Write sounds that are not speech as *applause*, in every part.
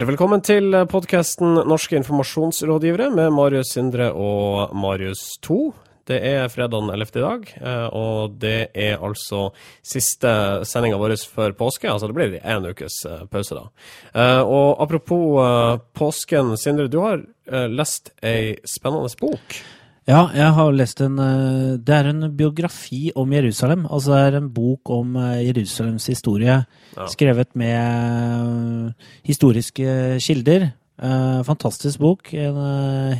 Hjertelig velkommen til podkasten Norske informasjonsrådgivere med Marius Sindre og Marius 2. Det er fredag den 11. i dag, eh, og det er altså siste sendinga vår før påske. Altså det blir en ukes eh, pause, da. Eh, og apropos påsken, Sindre, du har lest ei spennende bok. Ja, jeg har lest en Det er en biografi om Jerusalem. Altså det er en bok om Jerusalems historie ja. skrevet med historiske kilder. Fantastisk bok. En,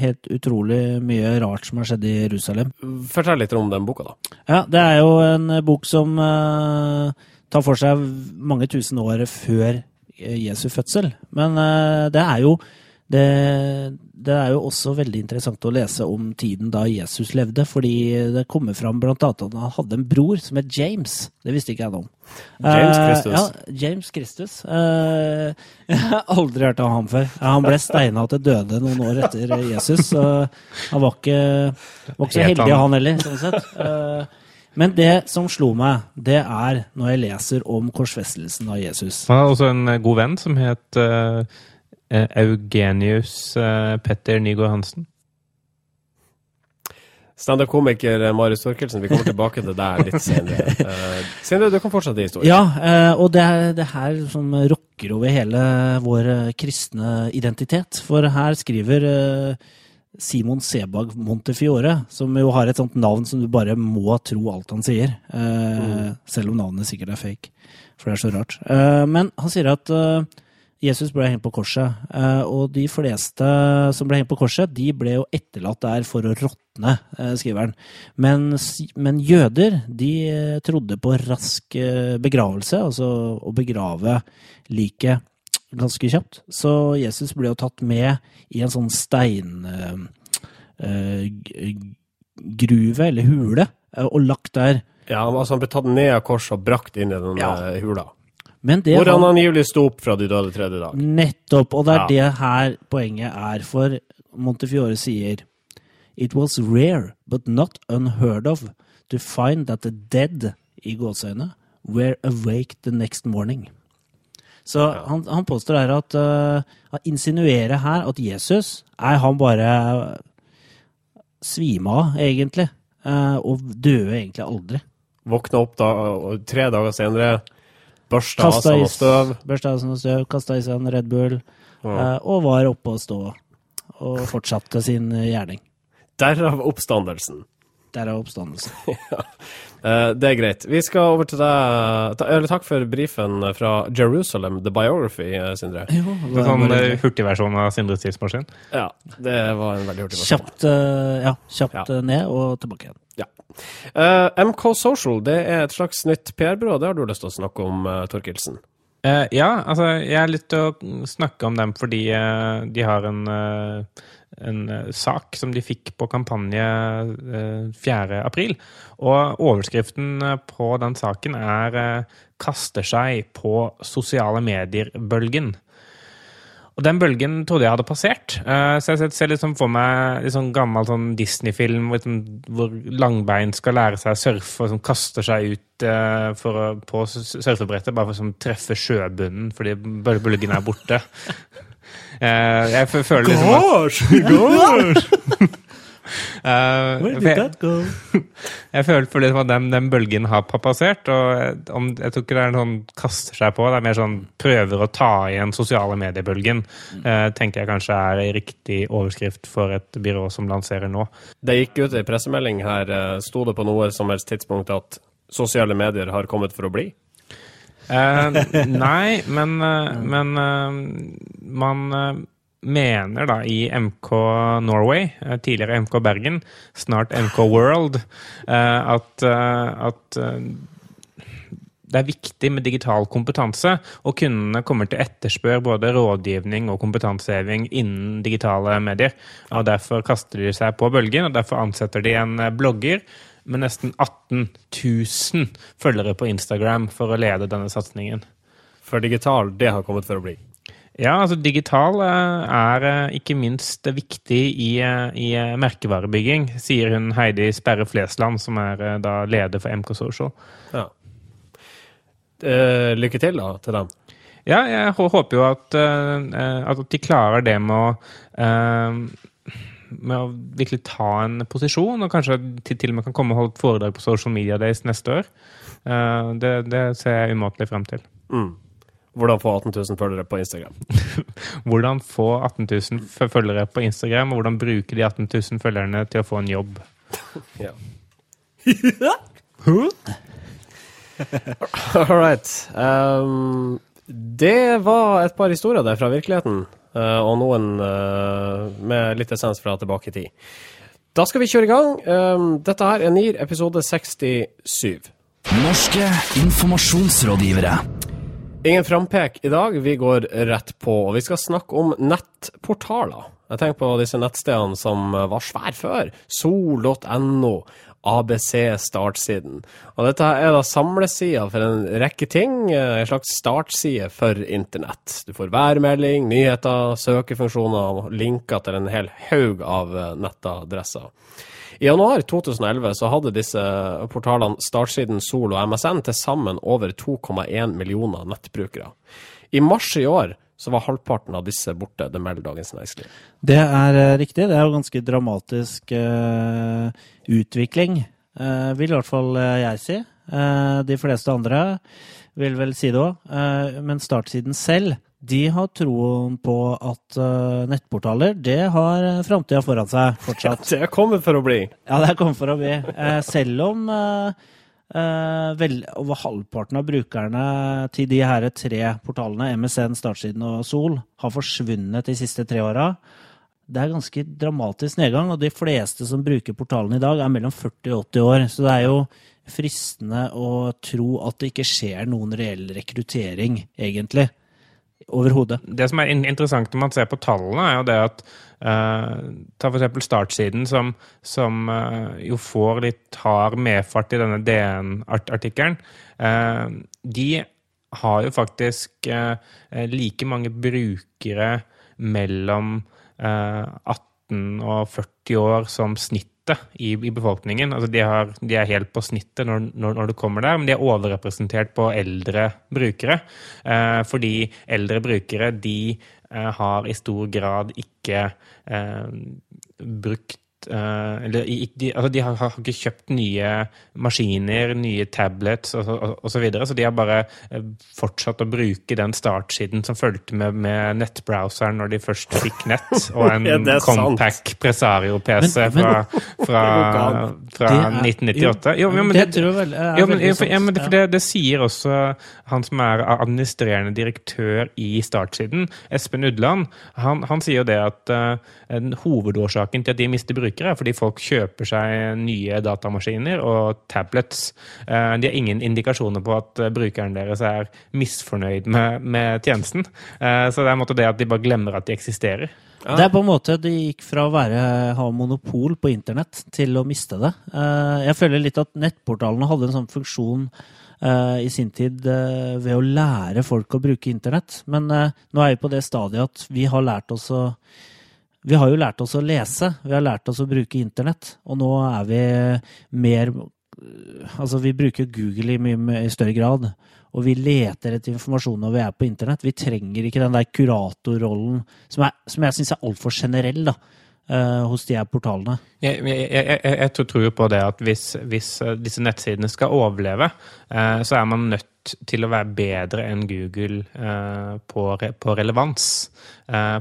helt utrolig mye rart som har skjedd i Jerusalem. Fortell litt om den boka, da. Ja, Det er jo en bok som tar for seg mange tusen år før Jesu fødsel. Men det er jo det, det, er jo også veldig interessant å lese om tiden da Jesus levde, fordi det kommer fram blant annet at han hadde en bror som het James. Det visste ikke jeg noe om. James Kristus. Uh, ja, James Kristus. Uh, *laughs* jeg har aldri hørt om ham før. Han ble steina til døde noen år etter Jesus, så han var ikke, var ikke så heldig, han heller, sånn sett. Uh, men det som slo meg, det er når jeg leser om korsfestelsen av Jesus. Han har også en god venn som het Eh, Eugenius eh, Petter Nygaard Hansen. Standup-komiker eh, Marius Torkelsen, vi kommer tilbake til deg litt senere. *laughs* Uh, senere, du kan fortsette historien. Ja, og det er det her som rokker over hele vår kristne identitet. For her skriver Simon Sebag Montefiore, som jo har et sånt navn som du bare må tro alt han sier. Mm. Selv om navnet sikkert er fake, for det er så rart. Men han sier at Jesus ble hengt på korset, eh, og de fleste som ble hengt på korset, de ble jo etterlatt der for å råtne, eh, skriver han. Men, men, jøder, de eh, trodde på rask begravelse, altså å begrave liket ganske kjapt. Så Jesus ble jo tatt med i en sånn steingruve, eller hule, og lagt der. Ja, altså han ble tatt ned av korset og brakt inn i den ja. hula. Hvor han angivelig sto opp fra de døde tredje dag. Nettopp, og det er ja. det her poenget er. For Montefiore sier It was rare, but not unheard of, to find that the dead, i gåseøyne, were awake the next morning. Så ja. han, han, påstår her at uh, Han insinuerer her at Jesus er han bare svima av, egentlig. Uh, og døde egentlig aldri. Våkna opp da, tre dager senere Børsta av seg noe støv. Børsta av seg noe støv, kasta i seg en Red Bull, ja. Eh, og var oppe og stå. Og fortsatte sin gjerning. Derav oppstandelsen. Derav oppstandelsen. *laughs* ja. Uh, det er greit. Vi skal over til deg. Eller takk for brifen fra Jerusalem, The Biography, eh, Sindre. Jo, det sånn uh, hurtigversjon av Sindres tidsmaskin? Ja, det var en veldig hurtig versjon. Kjapt, ja, kjapt ja. ned og tilbake igjen. Ja. Uh, MK Social det er et slags nytt PR-byrå. Det har du lyst til å snakke om, uh, Torkelsen? Uh, ja, altså jeg har lyst til å snakke om dem fordi de har en, en sak som de fikk på kampanje 4. april. Og overskriften på den saken er 'Kaster seg på sosiale medier-bølgen'. Og den bølgen trodde jeg hadde passert. Uh, så jeg ser liksom for meg en sånn gammel sånn Disney-film liksom, hvor, Langbein skal lære seg å surfe og sånn, kaster seg ut uh, for, på surfebrettet bare for å sånn, treffe sjøbunnen fordi bølgen er borte. uh, *laughs* jeg føler liksom at Gosh! *laughs* Uh, Where did that go? *laughs* jeg føler for liksom at den, den, bølgen har passert. og om, Jeg tror ikke det er noen kaster seg på, det er mer sånn prøver å ta igjen sosiale mediebølgen. Uh, tenker jeg kanskje er en riktig overskrift for et byrå som lanserer nå. Det gikk ut i pressemelding her. Eh, sto det på noe som helst tidspunkt at sosiale medier har kommet for å bli? Uh, nei, men, *laughs* men man mener da i MK Norway, eh, tidligere MK Bergen, snart MK World, eh, at, eh, at det er viktig med digital kompetanse, og kundene kommer til å etterspørre både rådgivning og kompetanseheving innen digitale medier. Og Derfor kaster de seg på bølgen, og derfor ansetter de en blogger med nesten 18 000 følgere på Instagram for å lede denne satsingen. For digital, det har kommet for å bli? Ja, altså digital eh, er eh, ikke minst viktig i, eh, i merkevarebygging, sier hun Heidi Sperre Flesland, som er da leder for MK Social. Ja. lykke til da, til dem. Ja, jeg håper jo at, at de klarer det med å med å virkelig ta en posisjon, og kanskje til, til og med kan komme og holde et foredrag på Social Media Days neste år. Det, det, ser jeg umåtelig frem til. Mm. Hvordan få 18 000 følgere på Instagram? *laughs* hvordan få 18 000 følgere på Instagram, og hvordan bruke de 18 000 følgerne til å få en jobb. *laughs* ja. *laughs* All right. Um, det var et par historier der fra virkeligheten. Uh, og noen uh, med litt essens fra tilbake i tid. Da skal vi kjøre i gang. Um, dette her er NIR episode 67. Norske informasjonsrådgivere. Ingen frampek i dag, vi går rett på. Og vi skal snakke om nettportaler. Jeg tenker på disse nettstedene som var svære før. Sol.no, ABC startsiden. Og dette er da samlesida for en rekke ting. En slags startside for internett. Du får værmelding, nyheter, søkefunksjoner og linker til en hel haug av nettadresser. I januar 2011 så hadde disse portalene Startsiden, Sol og MSN til sammen over 2,1 millioner nettbrukere. I mars i år så var halvparten av disse borte. Det melder Dagens Næringsliv. Det er uh, riktig. Det er jo ganske dramatisk uh, utvikling, uh, vil i hvert fall jeg si. de fleste andre vil vel si det òg. men startsiden selv de har troen på at nettportaler det har framtida foran seg fortsatt. *laughs* Ja, det kommer for å bli. Ja, det kommer for å bli. selv om Uh, vel, over halvparten av brukerne til de her tre portalene, MSN, Startsiden og Sol, har forsvunnet de siste tre åra. Det er ganske dramatisk nedgang, og de fleste som bruker portalen i dag, er mellom 40 og 80 år. Så det er jo fristende å tro at det ikke skjer noen reell rekruttering, egentlig overhodet. Det som er interessant når man ser på tallene, er jo det at uh, Ta f.eks. startsiden, som, som uh, jo får litt hard medfart i denne DN-artikkelen. Uh, de har jo faktisk like mange brukere mellom 18 og 40 år som snitt i, i befolkningen. Altså de, har, de, er helt på snittet når, når, når, du kommer der, men de er overrepresentert på eldre brukere. Eh, fordi eldre brukere de eh, har i stor grad ikke eh, brukt Uh, eller, de, altså de har, har, ikke kjøpt nye maskiner, nye tablets osv., så, og, så, videre, så de har bare uh, fortsatt å bruke den startsiden som fulgte med, med nettbrowseren når de først fikk nett, og en *laughs* ja, Compact Presario-PC fra, fra, fra er, 1998. Jo, jo, men det, det, vel, jo, men, jo, for, ja, men det, for det, det, sier også han som er administrerende direktør i startsiden, Espen Udland. Han, han sier jo det at uh, hovedårsaken til at de mister bruk brukere, fordi folk kjøper seg nye datamaskiner og tablets. Eh, de har ingen indikasjoner på at eh, brukeren deres er misfornøyd med, med tjenesten. Eh, så det er en måte det at de bare glemmer at de eksisterer. Ja. Det er på en måte De gikk fra å være, ha monopol på internett til å miste det. Jeg føler litt at nettportalene hadde en sånn funksjon i sin tid ved å lære folk å bruke internett. Men nå er vi på det stadiet at vi har lært oss å vi har jo lært oss å lese, vi har lært oss å bruke internett, og nå er vi mer Altså, vi bruker Google i mye i større grad, og vi leter etter informasjon når vi er på internett. Vi trenger ikke den der kuratorrollen som, som jeg syns er altfor generell, da. Uh, hos de her portalene. Jeg, jeg, jeg, jeg, tror på det at hvis, hvis eh, disse nettsidene skal overleve, uh, så er man nødt til å være bedre enn Google på, på, relevans.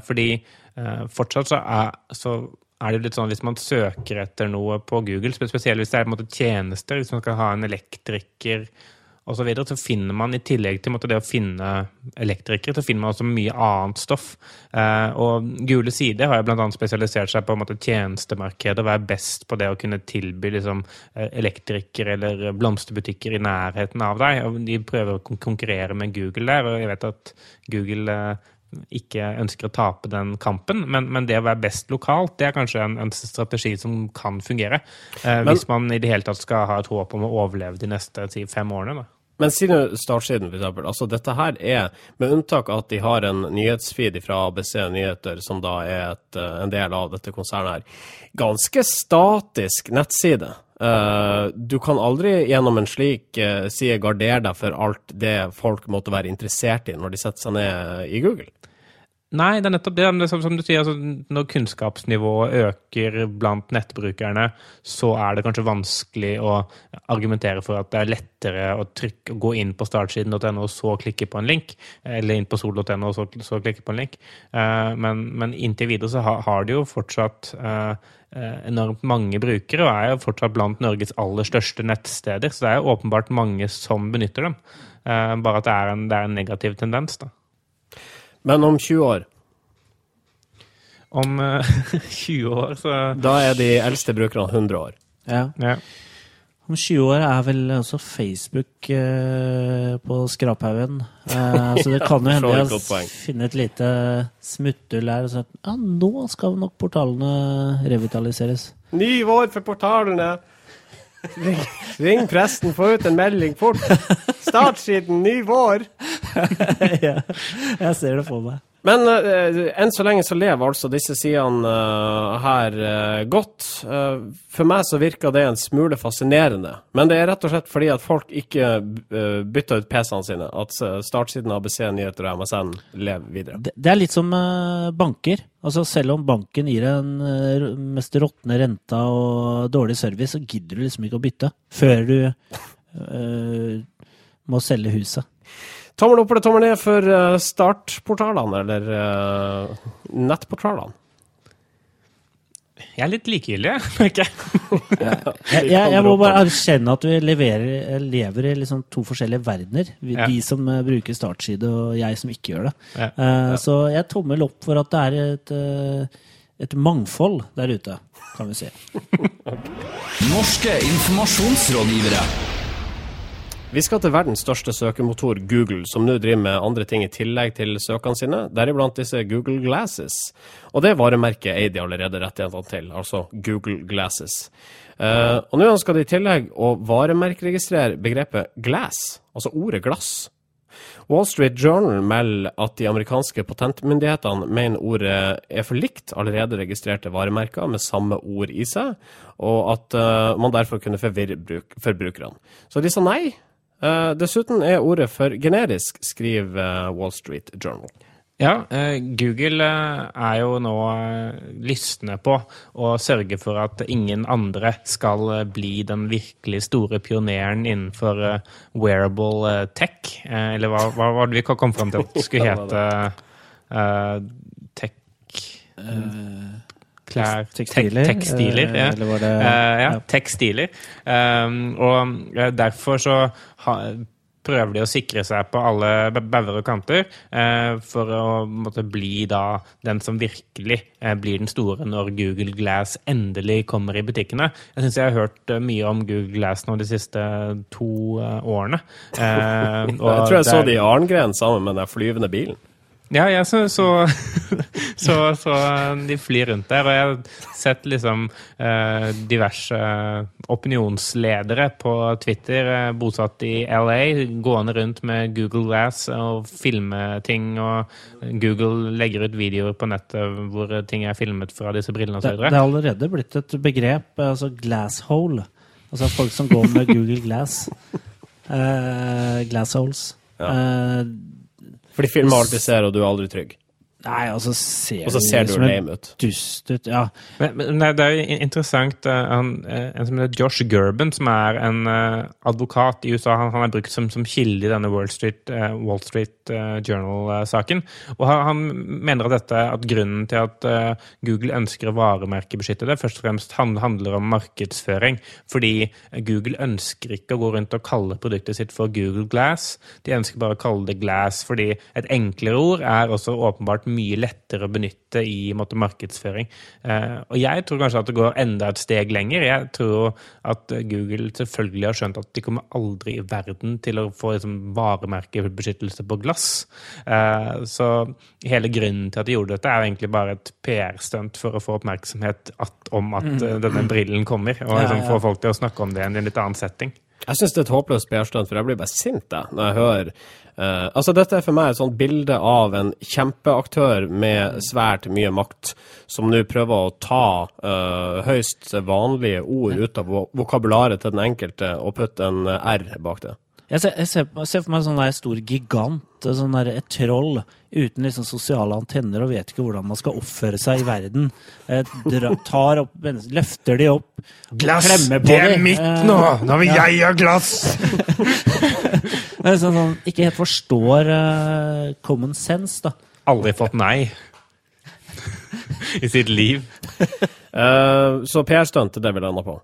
fordi Eh, fortsatt så er, så er, det litt sånn hvis man søker etter noe på Google, spesielt hvis det er måte tjenester, hvis man skal ha en elektriker osv., så, videre, så finner man i tillegg til måte, det å finne elektrikere, så finner man også mye annet stoff. Eh, og Gule sider har jo bl.a. spesialisert seg på en måte, tjenestemarkedet, være best på det å kunne tilby liksom, eh, elektrikere eller blomsterbutikker i nærheten av deg. og De prøver å konkurrere med Google der, og jeg vet at Google eh, ikke ønsker å tape den kampen. Men, men, det å være best lokalt, det er kanskje en, en strategi som kan fungere. Eh, men, hvis man i det hele tatt skal ha et håp om å overleve de neste si, fem årene. Da. Men si nå startsiden, eksempel. Altså, dette her er, med unntak at de har en nyhetsfeed fra ABC Nyheter, som da er et, eh, en del av dette konsernet her, ganske statisk nettside. Uh, du kan aldri gjennom en slik uh, side gardere deg for alt det folk måtte være interessert i når de setter seg ned i Google. Nei, det er nettopp det. Som, som du sier, altså, når kunnskapsnivået øker blant nettbrukerne, så er det kanskje vanskelig å argumentere for at det er lettere å trykke, gå inn på startsiden.no og så klikke på en link, eller inn på sol.no og så, så, klikke på en link. Uh, men, men, inntil videre så har, har det jo fortsatt uh, enormt mange brukere, og er jo fortsatt blant Norges aller største nettsteder. Så det er jo åpenbart mange som benytter dem. Uh, bare at det er, en, det er en negativ tendens, da. Men om 20 år? Om *laughs* uh, 20 år, så Da er de eldste brukerne 100 år. Ja. ja. Om 20 år er vel også Facebook eh, på skraphaugen. Eh, så det *laughs* kan jo hende jeg finner et lite smutthull her og sier ja, nå skal nok portalene revitaliseres. Ny vår for portalene! Ring, ring presten, få ut en melding fort! Startsiden, ny vår! *laughs* ja, jeg ser det for meg. Men uh, enn så lenge så lever altså disse sidene uh, her uh, godt. For meg så virker det en smule fascinerende. Men det er rett og slett fordi at folk ikke bytter ut PC-ene sine. At startsiden ABC Nyheter og MSN lever videre. Det, det er litt som banker. Altså Selv om banken gir den eh, mest råtne renta og dårlig service, så gidder du liksom ikke å bytte før du må selge huset. Tommel opp eller tommel ned for eh, startportalene, eller uh, nettportalene? Jeg er litt likegyldig, *laughs* jeg, merker *laughs* jeg. Jeg, må bare erkjenne at vi leverer, lever i liksom to forskjellige verdener. Vi, Ja. De som eh, bruker startside, og jeg som ikke gjør det. Ja. Eh, Så jeg tommel opp for at det er et, eh, et mangfold der ute, kan vi si. *laughs* Norske informasjonsrådgivere. Vi skal til verdens største søkemotor, Google, som nå driver med andre ting i tillegg til søkene sine, deriblant disse Google Glasses. Og det varemerket eier de allerede rettighetene til, altså Google Glasses. Uh, og nå ønsker de i tillegg å varemerkeregistrere begrepet glass, altså ordet glass. Wall Street Journal melder at de amerikanske patentmyndighetene mener ordet er for likt allerede registrerte varemerker med samme ord i seg, og at uh, man derfor kunne forvirre forbrukerne. Så de sa nei. Eh, dessuten er ordet for generisk, skriver eh, Wall Street Journal. Ja, eh, Google er jo nå lystne på å sørge for at ingen andre skal bli den virkelig store pioneren innenfor wearable tech. Eller hva, hva var det vi kom fram til at det skulle *laughs* hete? eh, tech Klær tekstiler, Tek tekstiler, eh, ja. det- Eh, ja, tekstiler. Um, og eh, derfor så ha, prøver de å sikre seg på alle bauger og kanter eh, for å måtte bli da den som virkelig eh, blir den store når Google Glass endelig kommer i butikkene. Jeg syns jeg har hørt mye om Google Glass nå de siste to eh, årene. *laughs* Jeg tror jeg der, så det i Arngren sammen med den flyvende bilen. Ja, jeg så, så, *laughs* så, så de flyr rundt der, og jeg har sett liksom eh, diverse opinionsledere på Twitter eh, bosatt i LA gående rundt med Google Glass og filme ting, og Google legger ut videoer på nettet hvor ting er filmet fra disse brillene Det, osv. det er allerede blitt et begrep, altså glasshole. Altså folk som går med Google Glass. Eh, glassholes. Eh, For film alltid ser, og du er aldri trygg. Nei, altså ser Og så ser du en lame ut. dust ut. Ja. Men, men det- det er jo interessant eh, han, eh, En som heter Josh Gerben, som er en uh, advokat i USA. Han, han er brukt som, som kilde i denne Wall Street, uh, Wall Street uh, Journal-saken. Og han, han mener at dette at grunnen til at Google ønsker å varemerkebeskytte det, først og fremst hand- handler om markedsføring. Fordi Google ønsker ikke å gå rundt og kalle produktet sitt for Google Glass. De ønsker bare å kalle det Glass fordi et enklere ord er også åpenbart mye lettere å benytte i måte, markedsføring. Eh, og jeg tror kanskje at det går enda et steg lenger. Jeg tror at Google selvfølgelig har skjønt at de kommer aldri i verden til å få liksom, varemerkebeskyttelse på glass. Eh, så hele grunnen til at de gjorde dette, er egentlig bare et PR-stunt for å få oppmerksomhet at, om at eh, denne brillen kommer, og Ja, liksom, få folk til å snakke om det i en litt annen setting. Jeg syns det er et håpløst PR-stunt, for jeg blir bare sint jeg, når jeg hører uh, Altså, dette er for meg et sånt bilde av en kjempeaktør med svært mye makt, som nå prøver å ta uh, høyst vanlige ord ut av vokabularet til den enkelte og putte en R bak det. Jeg ser, jeg ser, jeg ser for meg en sånn stor gigant, sånn der, et troll uten liksom sosiale antenner og vet ikke hvordan man skal oppføre seg i verden. Eh, dra, tar opp, løfter de opp, klemmer på de. mitt Nå Nå vil jeg ha glass! *laughs* Er sånn, sånn, ikke helt forstår uh, common sense, da. Aldri fått nei *laughs* i sitt liv. uh, så PR-stuntet, det det vi lander på.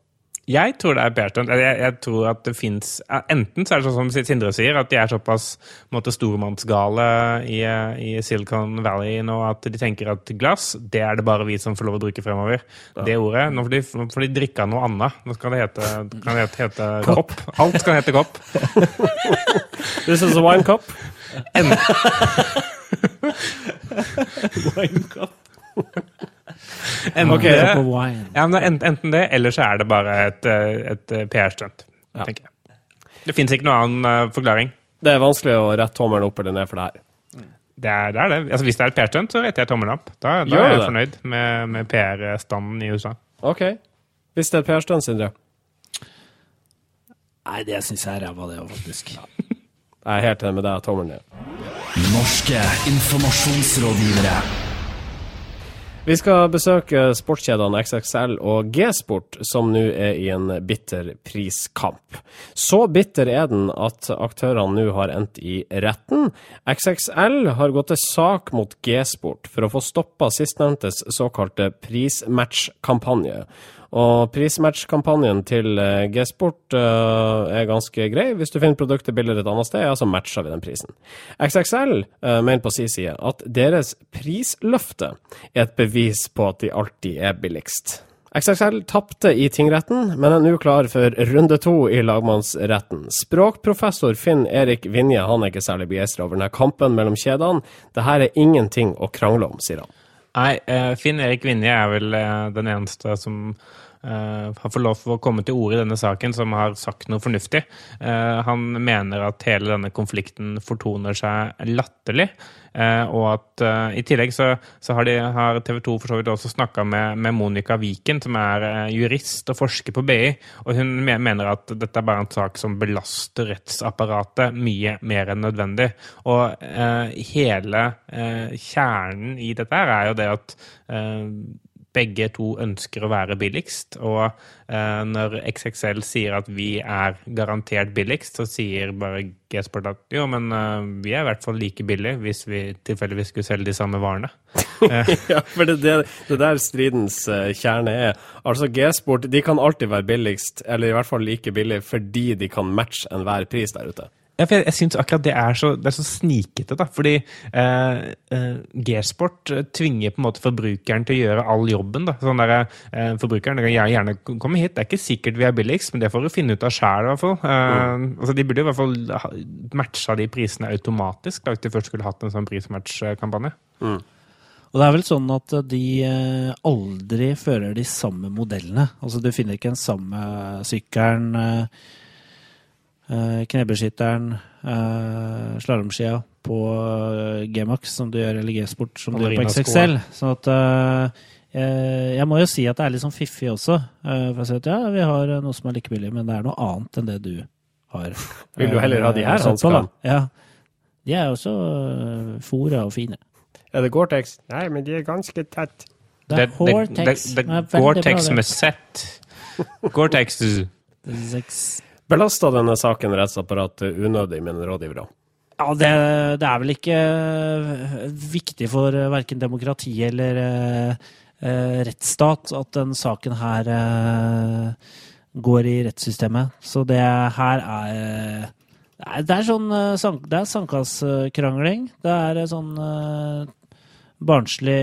Jeg tror det er PR-stunt. Jeg, jeg tror at det fins Enten så er det sånn som Sindre sier, at de er såpass måte, stormannsgale i, i Silicon Valley nå at de tenker at glass, det er det bare vi som får lov å bruke fremover. Det ordet. Nå får de, nå får de drikke av noe annet. Nå skal det hete, kan det hete, hete kopp. Alt skal hete kopp. *laughs* This is a wine cup. *laughs* Enten, Ok, det, ja, men det er enten det, eller så er det bare et, eh, et eh, PR-stunt. tenker jeg. Det fins ikke noen annen eh, forklaring. Det er vanskelig å rette tommelen opp eller ned for det her. Det er det. Er det. Altså, hvis det er et PR-stunt, så retter jeg tommelen opp. Da, da Gjør er jeg det? fornøyd med, med PR-standen i USA. OK. Hvis det er et PR-stunt, Sindre. Nei, det syns jeg er ræva, det òg, faktisk. Jeg er helt enig med deg. Tommelen ned. Norske informasjonsrådgivere. Vi skal besøke sportskjedene XXL og G-Sport, som nå er i en bitter priskamp. Så bitter er den at aktørene nå har endt i retten. XXL har gått til sak mot G-Sport for å få stoppa sistnevntes såkalte prismatch-kampanje. Og prismatch-kampanjen til eh, G-Sport uh, er ganske grei. Hvis du finner produktet billigere et annet sted, ja, så matcher vi den prisen. XXL uh, mener på sin side at deres prisløfte er et bevis på at de alltid er billigst. XXL tapte i tingretten, men er nå klar for runde to i lagmannsretten. Språkprofessor Finn Erik Vinje han er ikke særlig begeistra over denne kampen mellom kjedene. Dette er ingenting å krangle om, sier han. Nei, eh, Finn Erik Vinje er vel eh, den eneste som eh, har fått lov til å komme til orde i denne saken, som har sagt noe fornuftig. Eh, han mener at hele denne konflikten fortoner seg latterlig. eh, og at i tillegg så, så har, de, har TV 2 for så vidt også snakka med, med Monica Wiken, som er jurist og forsker på BI. Og hun mener at dette er bare en sak som belaster rettsapparatet mye mer enn nødvendig. Og hele kjernen i dette er jo det at begge to ønsker å være billigst. Og eh, når XXL sier at vi er garantert billigst, så sier bare G-Sport at jo, men eh, vi er i hvert fall like billige hvis vi tilfeldigvis skulle selge de samme varene. *laughs* ja, for det, det, det der stridens eh, kjerne er. Altså G-sport de kan alltid være billigst, eller i hvert fall like billig, fordi de kan matche enhver pris der ute. Ja, for jeg, jeg syns akkurat det er så, det er så snikete, da. Fordi eh, eh, G-sport eh, tvinger på en måte forbrukeren til å gjøre all jobben. da. Sånn der, eh, Forbrukeren kan gjerne- gjerne komme hit. Det er ikke sikkert vi er billigst, men det får du finne ut av sjæl, i hvert fall. Eh, altså, de burde i hvert fall matcha de prisene automatisk, da, hvis de først skulle hatt en sånn prismatch-kampanje. Og det er vel sånn at de eh, aldri fører de samme modellene. Altså du finner ikke den samme sykkelen, eh, eh, knebeskytteren, uh, slalåmskia på eh, G-Max som du gjør, eller G-sport som du gjør på XXL. Sånn at eh, eh, jeg må jo si at det er litt sånn fiffig også. eh, for å si at ja, vi har eh, noe som er like billig, men det er noe annet enn det du har. *laughs* Vil du heller ha de her eh, sett på, da. hanskene? Ja. De er også uh, fora og fine. Er det Gore-Tex? Nei, men de er ganske tett. Det er. Det, det, det, Gore-Tex med Z. *laughs* Gore-Tex. Belasta denne saken rettsapparatet unødig, mener rådgivere? Ja, det, det er vel ikke eh, viktig for uh, verken demokrati eller eh, eh, rettsstat at den saken her eh, går i rettssystemet. Så det her er eh, det er, sånn eh, Det er sandkasskrangling. Det er eh, sånn eh, barnslig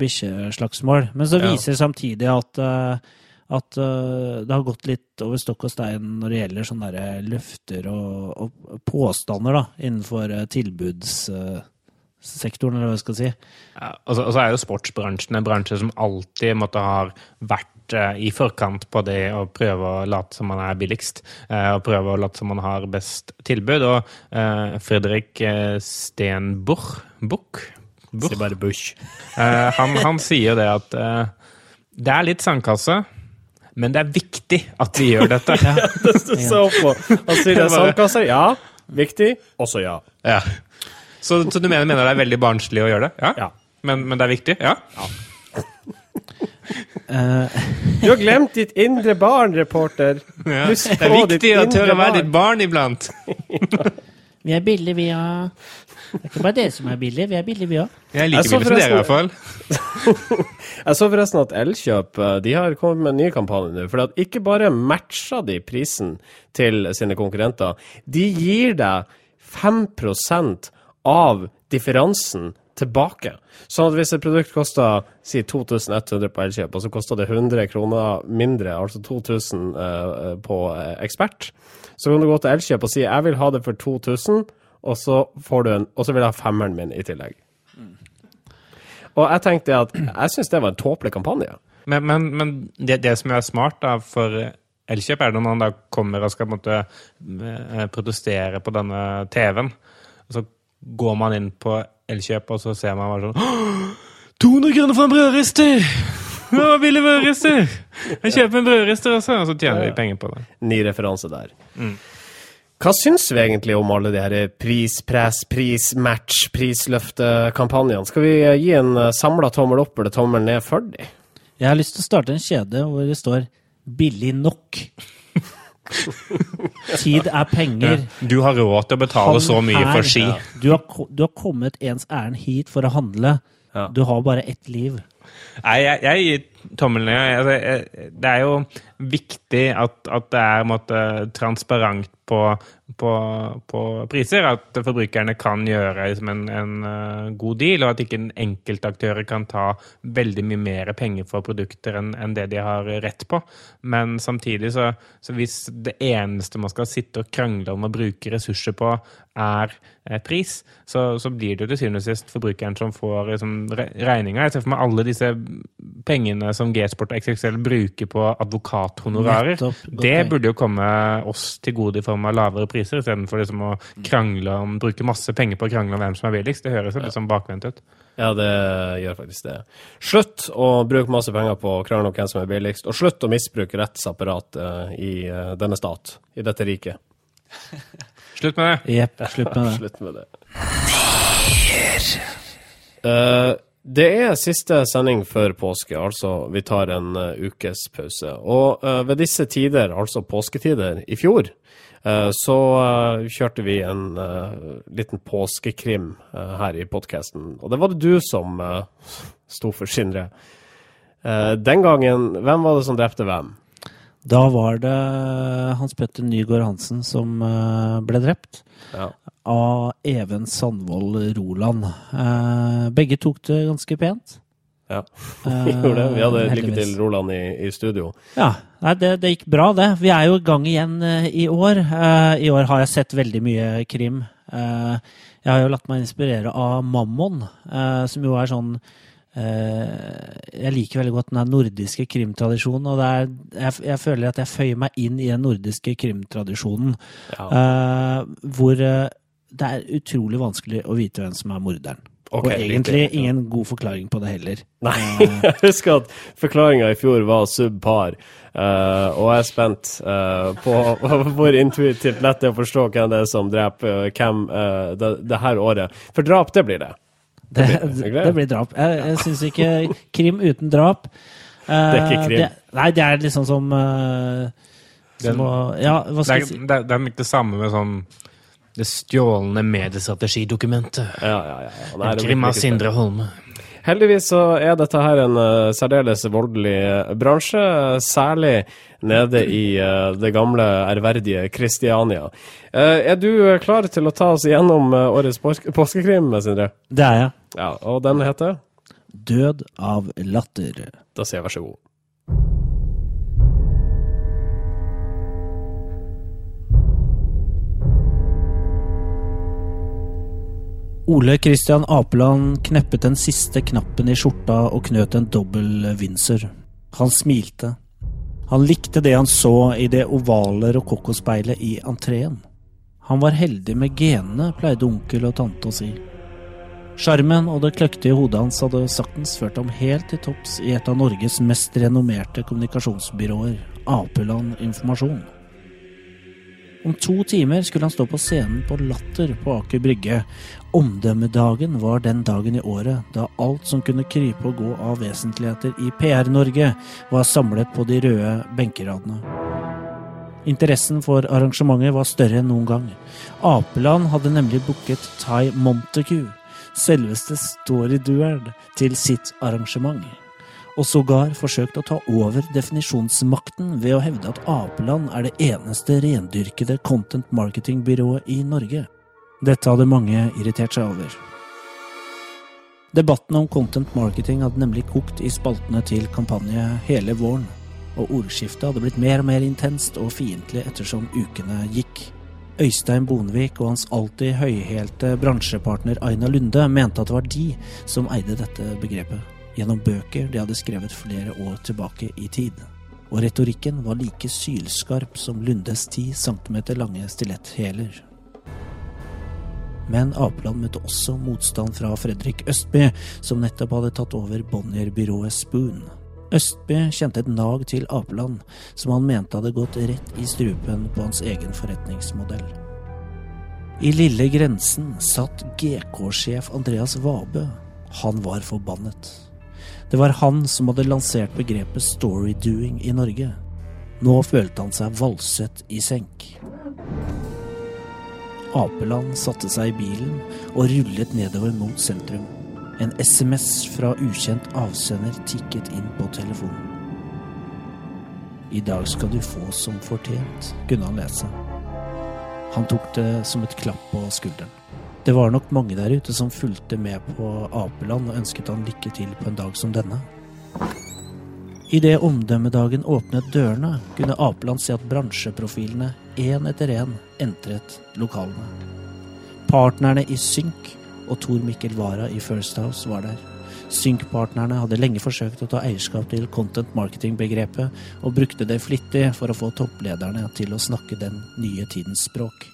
bikkjeslagsmål. Men så viser det samtidig at eh, at uh, det har gått litt over stokk og stein når det gjelder sånne der løfter og, og påstander da, innenfor tilbudssektoren, tilbudssektoren, eller hva jeg skal si. Ja, og, så, og så er jo sportsbransjen en bransje som alltid måtte ha vært eh, i forkant på det å prøve å late som man er billigst. eh, og prøve å late som man har best tilbud. Og eh, Fredrik eh, Stenbuch Buch? Buch? Si bare Bush. Eh, han, han sier jo det at eh, det er litt sandkasse, men det er viktig at vi gjør dette. *laughs* ja, Du så på. Altså, det er sandkasser. Ja. Viktig. Også ja. Ja. Så, så du mener, mener det er veldig barnslig å gjøre det? Ja. Ja. Men, men det er viktig? Ja. Eh, Du har glemt ditt indre barn, reporter. ja. Det er viktig å tørre å være ditt barn iblant. vi er billige, vi òg. Det er ikke bare dere som er billige, vi er billige, vi òg. Jeg liker billig for dere, i hvert fall. *laughs* Jeg så forresten at Elkjøp eh, de har kommet med en ny kampanje nå. For at ikke bare matcher de prisen til sine konkurrenter, de gir deg 5% av differansen tilbake. Sånn at hvis et produkt koster si 2100 på Elkjøp, og så koster det 100 kroner mindre, altså 2000 uh, på eh, Ekspert, så kan du gå til Elkjøp og si 'jeg vil ha det for 2000', og så, får du en, og så vil jeg ha femmeren min i tillegg. Og jeg tenkte at jeg syns det var en tåpelig kampanje. Men, men, men det, det som er smart da, for Elkjøp, er når man da kommer og skal måte eh, protestere på denne TV-en. Så går man inn på Elkjøp, og så ser man bare sånn 200 kroner for en brødrister! Å, billig brødrister! Jeg kjøper en brødrister også, og så tjener de penger på det. Ny referanse der. Hva syns vi egentlig om alle de her prispress, prismatch, prisløftekampanjene? Skal vi eh, gi en samla tommel opp eller tommel ned for de? Jeg har lyst til å starte en kjede hvor det står 'billig nok'. *laughs* Tid er penger. Du har råd til å betale Han så mye er- for ski. Du har, du har kommet ens ærend hit for å handle. Ja. Du har bare ett liv. Nei, jeg, jeg gir tommelen ned. Altså, det er jo viktig at, at det er på måte, transparent på, på, på priser. At forbrukerne kan gjøre liksom, en, en eh, god deal, og at ikke enkeltaktører kan ta veldig mye mer penger for produkter enn en det de har rett på. Men samtidig, så, så hvis det eneste man skal sitte og krangle om og bruke ressurser på, er eh, pris, så, så blir det til syvende og sist forbrukeren som får liksom, regninga. Jeg ser for meg alle disse pengene som G-sport og XXL bruker på advokathonorarer. Nettopp. Det burde jo komme oss til gode i form av lavere priser, istedenfor liksom å krangle om, bruke masse penger på å krangle om hvem som er billigst. Det høres jo litt sånn bakvendt ut. Ja, det gjør faktisk det. Slutt å bruke masse penger på å krangle om hvem som er billigst, og slutt å misbruke rettsapparatet i eh, denne stat, i dette riket. *laughs* Slutt med det. *laughs* Jepp, slutt med det. Slutt med det. Eh, det er siste sending før påske, altså vi tar en uh, ukes pause. Og uh, ved disse tider, altså påsketider i fjor, uh, så kjørte vi en liten påskekrim her i podkasten. Og det var det du som sto for, Sindre. Den gangen, hvem var det som drepte hvem? Da var det Hans Petter Nygaard Hansen som eh, ble drept Ja. av Even Sandvold Roland. Eh, begge tok det ganske pent. Ja, *laughs* Eh, vi gjorde det. Vi hadde lykke til Roland i, i studio. Ja, nei, det, det gikk bra, det. Vi er jo i gang igjen eh, i år. Eh, I år har jeg sett veldig mye krim. Eh, jeg har jo latt meg inspirere av Mammon, eh, som jo er sånn eh, Jeg liker veldig godt den nordiske krimtradisjonen, og det er, jeg, jeg føler at jeg føyer meg inn i den nordiske krimtradisjonen, Ja. Uh, hvor eh, det er utrolig vanskelig å vite hvem som er morderen. Okay, og egentlig riktig. ingen god forklaring på det heller. Nei, *laughs* jeg husker at forklaringa i fjor var subpar. uh, og jeg er spent uh, på *laughs* hvor intuitivt lett det er å forstå hvem det er som dreper eh, hvem uh, det, det her året. For drap, det blir det. Det, blir- det, det blir drap. Jeg, jeg syns ikke krim uten drap uh, Det er ikke krim. Det, nei, det er liksom som, uh, som Den- å Ja, hva Det skal er, jeg si? det, er- ikke det samme med sånn det stjålne mediestrategidokumentet. Ja, ja, ja. ja. Krim av Sindre Holme. Heldigvis så er dette her en uh, særdeles voldelig eh, bransje, særlig nede i uh, det gamle, ærverdige Kristiania. Eh, er du eh, klar til å ta oss igjennom eh, årets påske påskekrim, Sindre? Det er jeg. Ja, og den heter? Død av latter. Da sier jeg vær så god. Ole Christian Apeland kneppet den siste knappen i skjorta og knøt en dobbel Windsor. Han smilte. Han likte det han så i det ovale rokokkospeilet i entreen. Han var heldig med genene, pleide onkel og tante å si. Sjarmen og det kløktige hodet hans hadde saktens ført ham helt til topps i et av Norges mest renommerte kommunikasjonsbyråer, Apeland Informasjon. Om to timer skulle han stå på scenen på Latter på Aker Brygge. Omdømmedagen var den dagen i året da alt som kunne krype og gå av vesentligheter i PR-Norge, var samlet på de røde benkeradene. Interessen for arrangementet var større enn noen gang. Apeland hadde nemlig booket Thai Montague, selveste Story Duard, til sitt arrangement og sågar forsøkt å ta over definisjonsmakten ved å hevde at Apeland er det eneste rendyrkede content marketing-byrået i Norge. Dette hadde mange irritert seg over. Debatten om content marketing hadde nemlig kokt i spaltene til kampanje hele våren, og ordskiftet hadde blitt mer og mer intenst og fiendtlig ettersom ukene gikk. Øystein Bonevik og hans alltid høyhælte bransjepartner Aina Lunde mente at det var de som eide dette begrepet gjennom bøker de hadde skrevet flere år tilbake i tid. Og retorikken var like sylskarp som Lundes ti centimeter lange stiletthæler. Men Apeland møtte også motstand fra Fredrik Østby, som nettopp hadde tatt over Bonnier-byrået Spoon. Østby kjente et nag til Apeland, som han mente hadde gått rett i strupen på hans egen forretningsmodell. I lille grensen satt GK-sjef Andreas Vabø. Han var forbannet. Det var han som hadde lansert begrepet storydoing i Norge. Nå følte han seg valset i senk. Apeland satte seg i bilen og rullet nedover mot sentrum. En SMS fra ukjent avsender tikket inn på telefonen. I dag skal du få som fortjent, kunne han lese. Han tok det som et klapp på skulderen. Det var nok mange der ute som fulgte med på Apeland og ønsket han lykke til på en dag som denne. Idet omdømmedagen åpnet dørene, kunne Apeland se at bransjeprofilene én etter én entret lokalene. Partnerne i Synk og Tor Mikkel Wara i First House var der. Synk-partnerne hadde lenge forsøkt å ta eierskap til content marketing-begrepet, og brukte det flittig for å få topplederne til å snakke den nye tidens språk.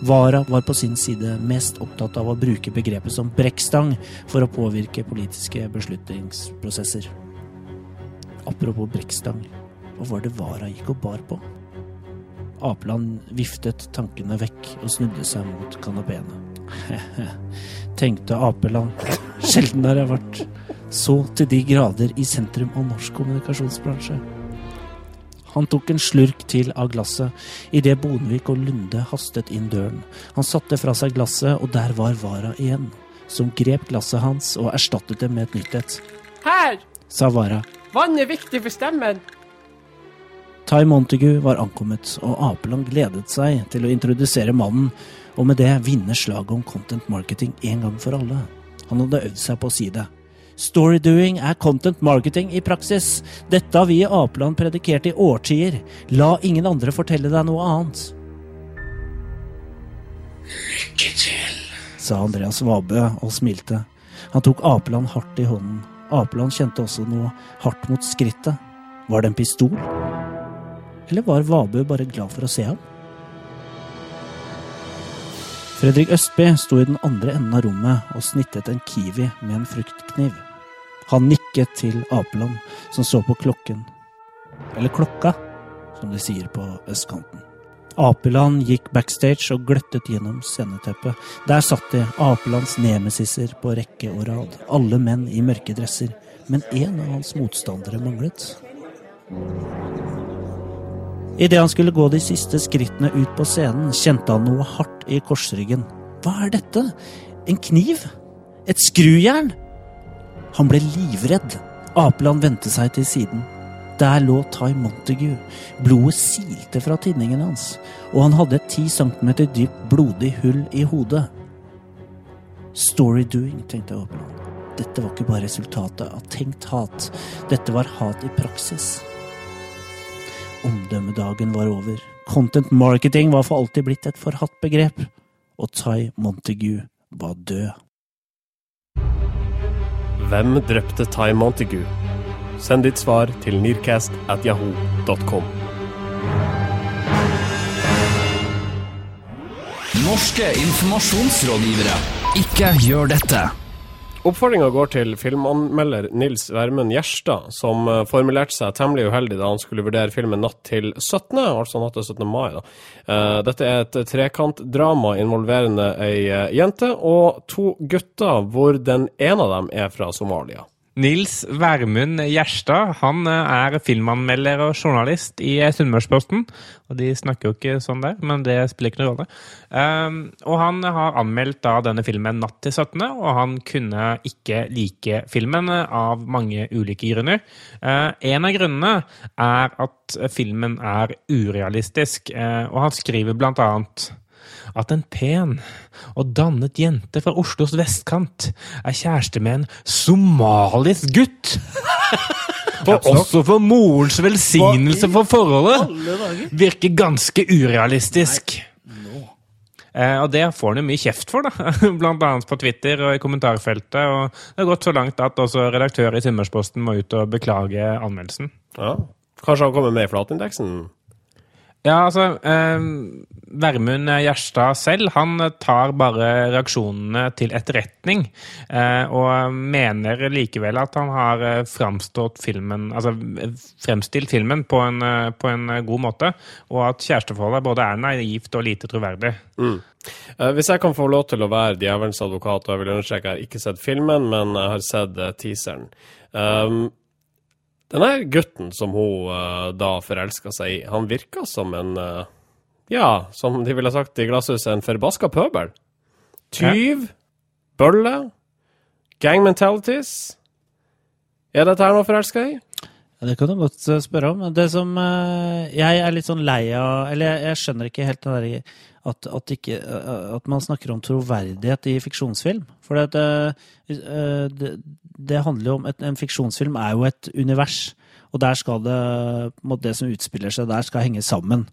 Vara var på sin side mest opptatt av å bruke begrepet som brekkstang for å påvirke politiske beslutningsprosesser. Apropos brekkstang, hva var det Vara gikk og bar på? Apeland viftet tankene vekk og snudde seg mot kanapeene. *laughs* tenkte Apeland. Sjelden har jeg vært så til de grader i sentrum av norsk kommunikasjonsbransje. Han tok en slurk til av glasset idet Bonvik og Lunde hastet inn døren. Han satte fra seg glasset, og der var Vara igjen, som grep glasset hans og erstattet det med et nytt et. Her! sa Vara. Vann er viktig for stemmen. Tai Montague var ankommet, og Apeland gledet seg til å introdusere mannen, og med det vinne slaget om content marketing en gang for alle. Han hadde øvd seg på å si det. Storydoing er content marketing i praksis. Dette har vi i Apeland predikert i årtier. La ingen andre fortelle deg noe annet. Lykke til, sa Andreas Vabø og smilte. Han tok Apeland hardt i hånden. Apeland kjente også noe hardt mot skrittet. Var det en pistol? Eller var Vabø bare glad for å se ham? Fredrik Østby sto i den andre enden av rommet og snittet en kiwi med en fruktkniv. Han nikket til Apeland, som så på klokken. Eller klokka, som de sier på østkanten. Apeland gikk backstage og gløttet gjennom sceneteppet. Der satt de, Apelands nemesiser på rekke og rad. Alle menn i mørke dresser. Men én av hans motstandere manglet. Idet han skulle gå de siste skrittene ut på scenen, kjente han noe hardt i korsryggen. Hva er dette? En kniv? Et skrujern? Han ble livredd. Apeland vendte seg til siden. Der lå Ty Montague. Blodet silte fra tinningen hans, og han hadde et ti centimeter dypt blodig hull i hodet. Story doing, tenkte Apeland. Dette var ikke bare resultatet av tenkt hat. Dette var hat i praksis. Omdømmedagen var over. Content marketing var for alltid blitt et forhatt begrep. Og Ty Montague var død. Hvem drepte Ty Montague? Send ditt svar til nearcast.yahoo.com. Norske informasjonsrådgivere. Ikke gjør dette. Oppfordringa går til filmanmelder Nils Vermund Gjerstad, som eh, formulerte seg temmelig uheldig da han skulle vurdere filmen Natt til 17., altså natt til 17. mai. da. Eh, Dette er et trekantdrama involverende ei eh, jente og to gutter, hvor den ene av dem er fra Somalia. Nils Værmund Gjerstad han eh, er filmanmelder og journalist i eh, Sunnmørsposten. Og de snakker jo ikke sånn der, men det spiller ikke noen rolle. Um, og han har anmeldt da denne filmen natt til 17., og han kunne ikke like filmen eh, av mange ulike grunner. Uh, en av grunnene er at filmen er urealistisk, uh, og han skriver blant annet at en pen og dannet jente fra Oslos vestkant er kjæreste med en somalisk gutt. *laughs* Og også for morens velsignelse for forholdet virker ganske urealistisk. Eh, og det får han jo mye kjeft for, da. *laughs* blant annet på Twitter og i kommentarfeltet. Og det har gått så langt at også redaktør i Sunnmørsposten må ut og beklage anmeldelsen. Ja. Kanskje han kommer med i flatindeksen? Ja, altså eh, Vermund Gjerstad selv han tar bare reaksjonene til etterretning. Eh, og mener likevel at han har eh, framstått filmen Altså fremstilt filmen på en, eh, på en god måte. Og at kjæresteforholdet både er naivt og lite troverdig. Mm. Eh, hvis jeg kan få lov til å være djevelens advokat, og jeg vil understreke jeg har ikke sett filmen, men jeg har sett eh, teaseren. Um, denne gutten som hun uh, da forelska seg i, han virka som en uh, Ja, som de ville sagt i Glasshuset, en forbaska pøbel. Tyv, bølle, gang mentalities. Er dette her noe forelska i? Ja, det kan du godt eh, spørre om. Det som eh, Jeg er litt sånn lei av Eller jeg, skjønner ikke helt det der at, at, ikke, eh, at man snakker om troverdighet i fiksjonsfilm. For det, det, det handler jo om et, En fiksjonsfilm er jo et univers. Og der skal det Det som utspiller seg der, skal henge sammen.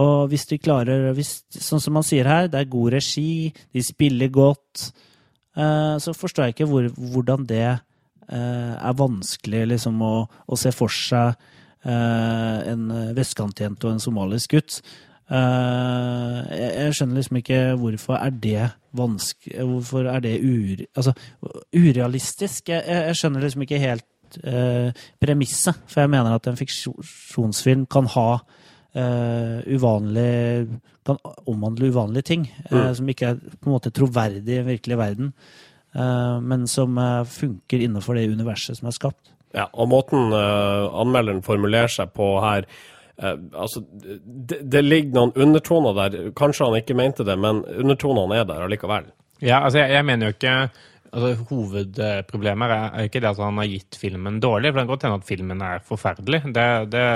Og hvis de klarer hvis, Sånn som man sier her, det er god regi, de spiller godt. Så forstår jeg ikke hvor, hvordan det er vanskelig liksom å, å se for seg eh, en vestkantjente og en somalisk gutt. Eh, jeg skjønner liksom ikke hvorfor er det vanskelig Hvorfor er det ure, altså, urealistisk? Jeg, jeg, skjønner liksom ikke helt uh, premisset, for jeg mener at en fiksjonsfilm kan ha uh, uvanlig Kan omhandle uvanlige ting uh, som ikke er på en måte troverdig i den virkelige verden. Eh, men som eh, funker innenfor det universet som er skapt. Ja, og måten uh, anmelderen formulerer seg på her uh, altså, det, det, ligger noen undertoner der. Kanskje han ikke mente det, men undertonene er der allikevel. Ja, altså jeg, jeg mener jo ikke altså, Hovedproblemet er ikke det at han har gitt filmen dårlig, for det kan godt hende at filmen er forferdelig. Det, det,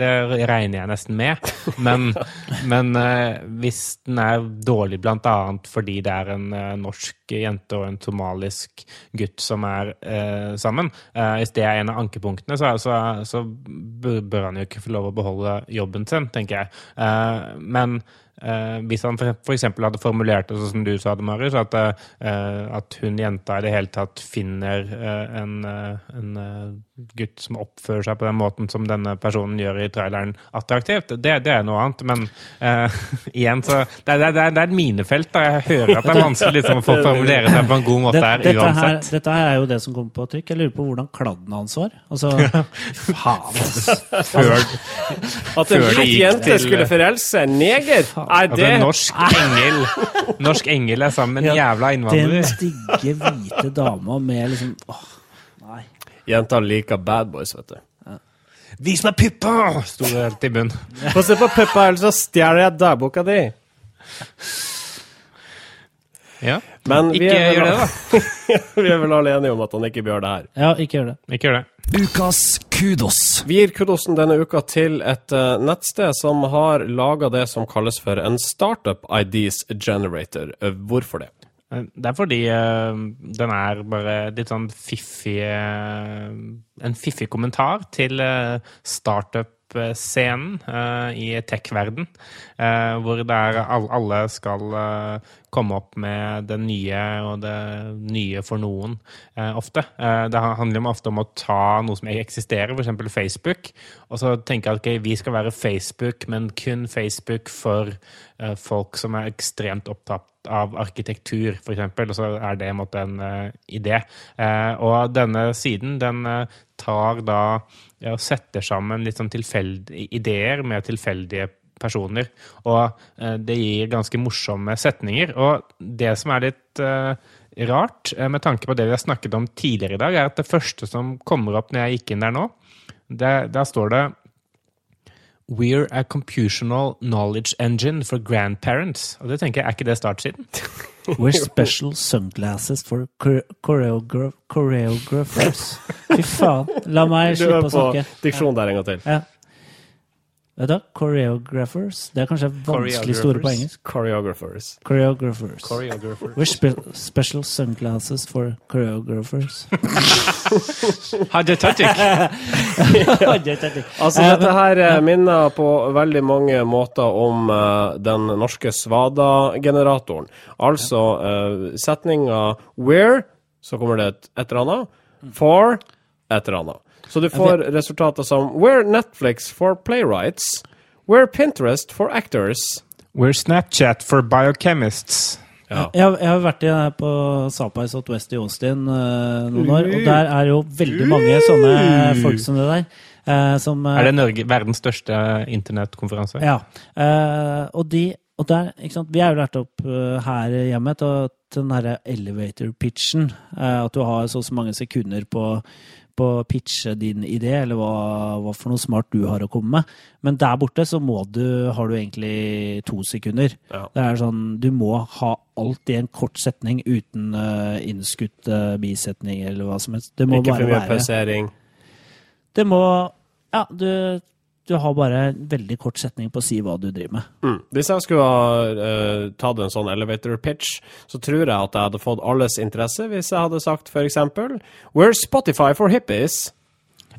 det regner jeg nesten med. Men, *laughs* men uh, hvis den er dårlig bl.a. fordi det er en uh, norsk jente og en somalisk gutt som er uh, sammen, hvis det er en av ankepunktene, så, så, så, bør han jo ikke få lov å beholde jobben sin, tenker jeg. men Eh, hvis han f.eks. hadde formulert det sånn som du sa det, Marius, at, eh, at hun jenta i det hele tatt finner eh, en, eh, en eh, gutt som oppfører seg på den måten som denne personen gjør i traileren, attraktivt, det, det er noe annet. Men uh, *laughs* igjen, så det, det, det, er et minefelt. da Jeg hører at det er vanskelig liksom, å få *laughs* formulere seg på en god måte her, dette uansett. Her, dette her er jo det som kommer på trykk. Jeg lurer på hvordan kladden hans var. Altså, *laughs* faen, altså. Før, At en hvit jente til- skulle forelse en neger? Nei, altså, norsk engel Norsk engel er sammen med en jævla innvandrer. Den stygge, hvite dama med liksom åh, Jenter liker bad boys, vet du. Vis meg puppa! sto det helt i bunnen. *laughs* Få se på puppa, ellers så stjeler jeg dagboka di. Ja. Men vi Ikke vel, gjør det, da. *laughs* vi er vel alle enige om at han ikke bør det her. Ja, ikke gjør det. Ikke gjør det. Ukas kudos. Vi gir kudosen denne uka til et uh, nettsted som har laga det som kalles for en Startup IDs Generator. Uh, hvorfor det? Det er fordi eh, den er bare litt sånn fiffig eh, En fiffig kommentar til startup startup-scenen i tech-verden, hvor det all, alle skal komme opp med det nye og det nye for noen, ofte. Det handler ofte om å ta noe som eksisterer, f.eks. Facebook, og så tenke at okay, vi skal være Facebook, men kun Facebook for folk som er ekstremt opptatt av arkitektur, f.eks., og så er det en, måte, en uh, idé. Uh, og denne siden den uh, tar da og setter sammen litt sånn tilfeldige ideer med tilfeldige personer. Og det gir ganske morsomme setninger. Og det som er litt rart, med tanke på det vi har snakket om tidligere i dag, er at det første som kommer opp når jeg gikk inn der nå, det, der står det We're a computational knowledge engine for grandparents. Og det tenker jeg, Er ikke det startsiden? *laughs* We're special sunglasses for choreograph choreographers. Fy faen. La meg *laughs* slippe å snakke. Diksjon der en gang til. Ja. Vet du, Choreographers. Det er kanskje vanskelig store på engelsk. Choreographers. Choreographers. Choreographers. We're spe special sunglasses for choreographers. *laughs* Haja *laughs* altså, dette her eh, minner på veldig mange måter om uh, den norske Svada-generatoren. Altså uh, setninga 'where', så kommer det et, et eller annet. 'For' et eller annet. Så du får resultater som We're Netflix for playwrights. We're Pinterest for actors. We're Snapchat for biochemists. Ja. Jeg, jeg, har vært i, på Sapa i Southwest i Austin uh, noen år, og der er jo veldig mange sånne folk som det der. Uh, som, uh, er det Norge, verdens største internettkonferanse? Ja. og, de, og der, ikke sant? Vi er jo lært opp her hjemme til, til den derre elevator pitchen. at du har så og så mange sekunder på på å pitche din idé, eller hva, hva, for noe smart du har å komme med. Men der borte så må du, har du egentlig to sekunder. Ja. Det er sånn, Du må ha alt i en kort setning uten uh, innskutt uh, bisetning eller hva som helst. Det må Ikke bare for mye pausering? Det må Ja, du du har bare en veldig kort setning på å si hva du driver med. Mm. Hvis jeg skulle ha uh, tatt en sånn elevator pitch, så tror jeg at jeg hadde fått alles interesse hvis jeg hadde sagt f.eks.: We're Spotify for hippies.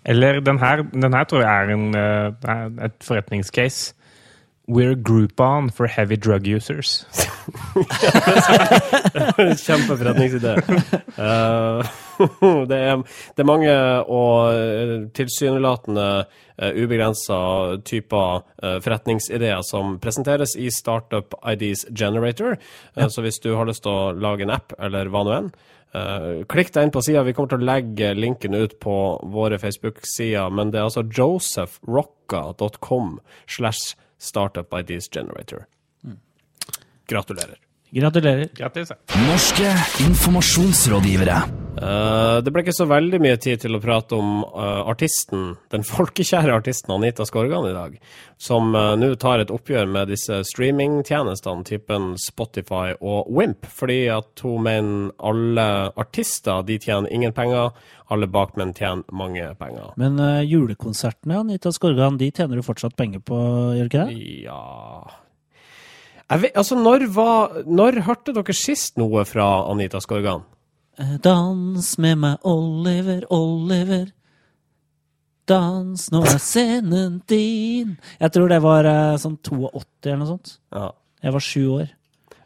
Eller den her, den her tror jeg er, en, uh, et forretningscase. We're Groupon for heavy drug users. *laughs* *laughs* Kjempeforretningsidé. Uh, *laughs* *laughs* det, er, det, er, mange og eh, tilsynelatende uh, ubegrensa typer uh, forretningsideer som presenteres i Startup IDs Generator. Uh, ja. Så hvis du har lyst til å lage en app, eller hva nå enn, klikk deg inn på sida. Vi kommer til å legge linken ut på våre Facebook-sider. Men det er altså josephrocca.com slash Startup Ideas Generator. Mm. Gratulerer. Gratulerer. Grattis. Norske informasjonsrådgivere. Uh, det ble ikke så veldig mye tid til å prate om uh, artisten, den folkekjære artisten Anita Skorgan i dag, som uh, nå tar et oppgjør med disse streamingtjenestene typen Spotify og Wimp, fordi at hun mener alle artister de tjener ingen penger, alle bakmenn tjener mange penger. Men julekonsertene Anita Skorgan, de tjener du fortsatt penger på, gjør ikke det? Ja Vet, altså, når, var, når hørte dere sist noe fra Anita Skorgan? Eh, dans med meg, Oliver, Oliver. Dans, nå er scenen din. Jeg tror det var eh, sånn 82 eller noe sånt. Ja. Jeg var sju år.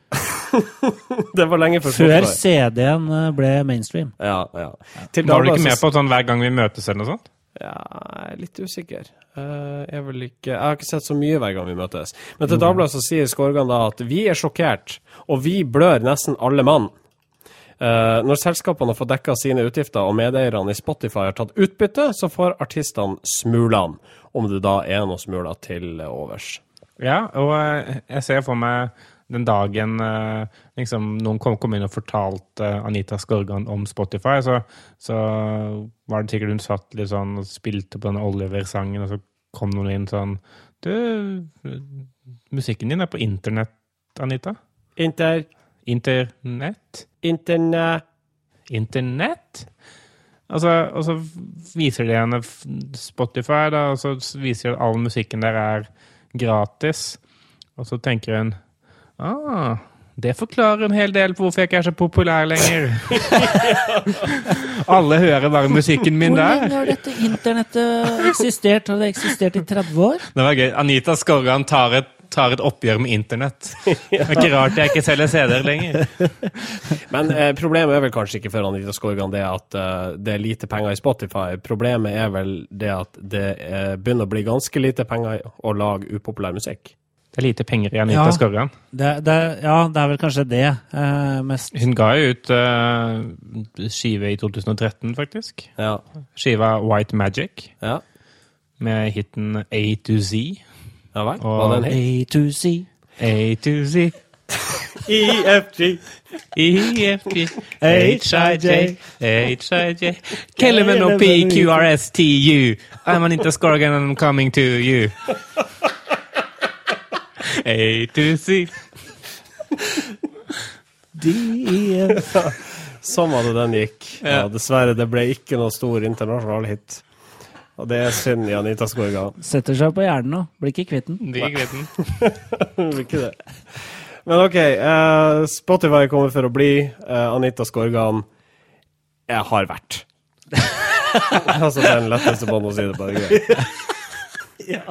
*laughs* det var lenge før Før CD-en eh, ble mainstream. Ja, ja. Til var du ikke med på sånn hver gang vi møtes eller noe sånt? Ja, jeg er litt usikker. Uh, jeg, ikke, jeg, har ikke sett så mye hver gang vi møtes. Men til Dagbladet så sier Skorgan da at vi er sjokkert, og vi blør nesten alle mann. Uh, når selskapene har fått dekka sine utgifter og medeierne i Spotify har tatt utbytte, så får artistene smulene, om det da er noe smuler til overs. Ja, og uh, jeg ser for meg den dagen liksom, noen kom, kom, inn og fortalte Anita Skorgan om Spotify, så, så, var det sikkert hun satt litt sånn og spilte på den Oliver-sangen, og så kom noen inn sånn Du, musikken din er på internett, Anita? Inter... Internett? Internett. Internett? Altså, og så viser de henne Spotify, da, og så viser de at all musikken der er gratis. Og så tenker hun Ah, Det forklarer en hel del på hvorfor jeg ikke er så populær lenger. *laughs* Alle hører bare musikken min Hvor der. lenge har dette internettet eksistert? Har det eksistert i 30 år? Det var gøy. Anita Skorgan tar et, tar et oppgjør med internett. Det er ikke rart jeg ikke selger CD-er lenger. *laughs* Men eh, problemet er vel kanskje ikke for Anita Skorgan det at eh, det er lite penger i Spotify. Problemet er vel det at det eh, begynner å bli ganske lite penger å lage upopulær musikk. Det er lite penger i Anita Ja. Skorgan. Det, det, ja, det er vel kanskje det eh, mest Hun ga jo ut eh, skive i 2013, faktisk. Ja. Skiva White Magic Ja, med hiten A to Z. ja vel. Og- Var det en hit? A to Z. A to Z. *laughs* EFG. EFG, HIJ, HIJ. Kellerman og PQRSTU. I'm Anita Interscorgan and I'm coming to you. A to C. *laughs* D-E-F. Sånn var det den gikk. Ja, dessverre, det ble ikke noe stor internasjonal hit. Og det er synd i Anita Skorga. Setter seg på hjernen nå. Blir ikke kvitt den. Blir ikke kvitt den. *laughs* blir ikke det. Men OK. eh, Spotify kommer for å bli. Eh, Anita Skorgan jeg har vært. *laughs* altså, det er den letteste måten å si det på. det er greit. Ja,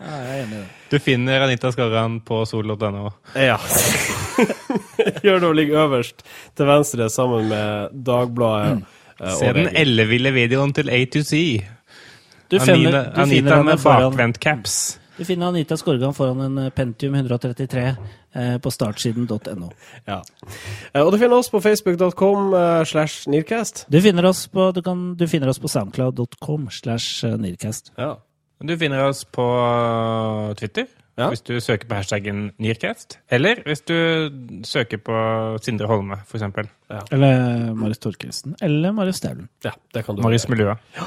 jeg er enig i det. Du finner Anita Skarran på sol.no. Ja. *laughs* Gjør det å ligge øverst til venstre sammen med Dagbladet. Mm. Se den elleville videoen til A2C. Du finner, Anita, du finner Anita med bakvendt caps. Du finner Anita Skorgan foran en eh, Pentium 133 eh, på startsiden.no. Ja. Eh, Og du finner oss på facebook.com eh, slash nearcast. Du finner oss på, du kan, du finner oss på soundcloud.com slash eh, Nearcast. Ja. Du finner oss på uh, Twitter Ja. hvis du søker på hashtaggen Nearcast. Eller hvis du søker på Sindre Holme, f.eks. Eller Marius Thorkildsen. Eller Marius Staulen. ja, det kan du Marius gjøre. Ja.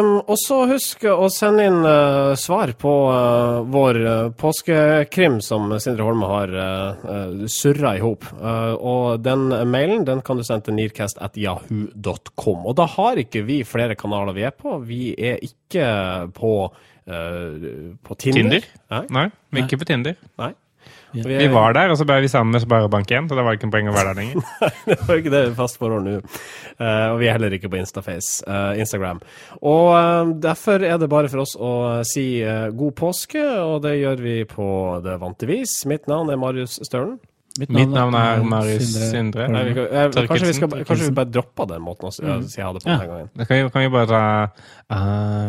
Um, og så husk å sende inn uh, svar på uh, vår uh, påskekrim som Sindre Holme har uh, surra i hop. Og den mailen den kan du sende til nearcast.jahu.com. Og da har ikke vi flere kanaler vi er på. Vi er ikke på, på Tinder. Tinder? Nei. Nei, vi er ikke på Tinder. Nei. Ja. er- Vi var der, og så ble vi sammen med Sparebank igjen, så det var ikke noe poeng å være der lenger. *laughs* det var ikke det fast forhold nå. Uh, og vi er heller ikke på Instaface, uh, Instagram. Og uh, derfor er det bare for oss å si eh, god påske, og det gjør vi på det vante vis. Mitt navn er Marius Stølen. Mitt navn er Marius Sindre. Nei, vi jeg, kanskje, vi skal, kanskje vi bare dropper den måten å si si ha det på Ja. den gangen. Da kan vi, kan vi bare ta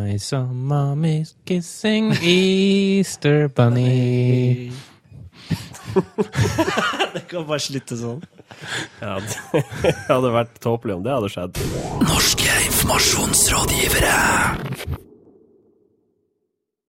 I saw mommy kissing *laughs* Easter bunny. *laughs* Det kan bare slutte sånn. Ja, det *laughs* hadde vært tåpelig om det hadde skjedd. Norske informasjonsrådgivere.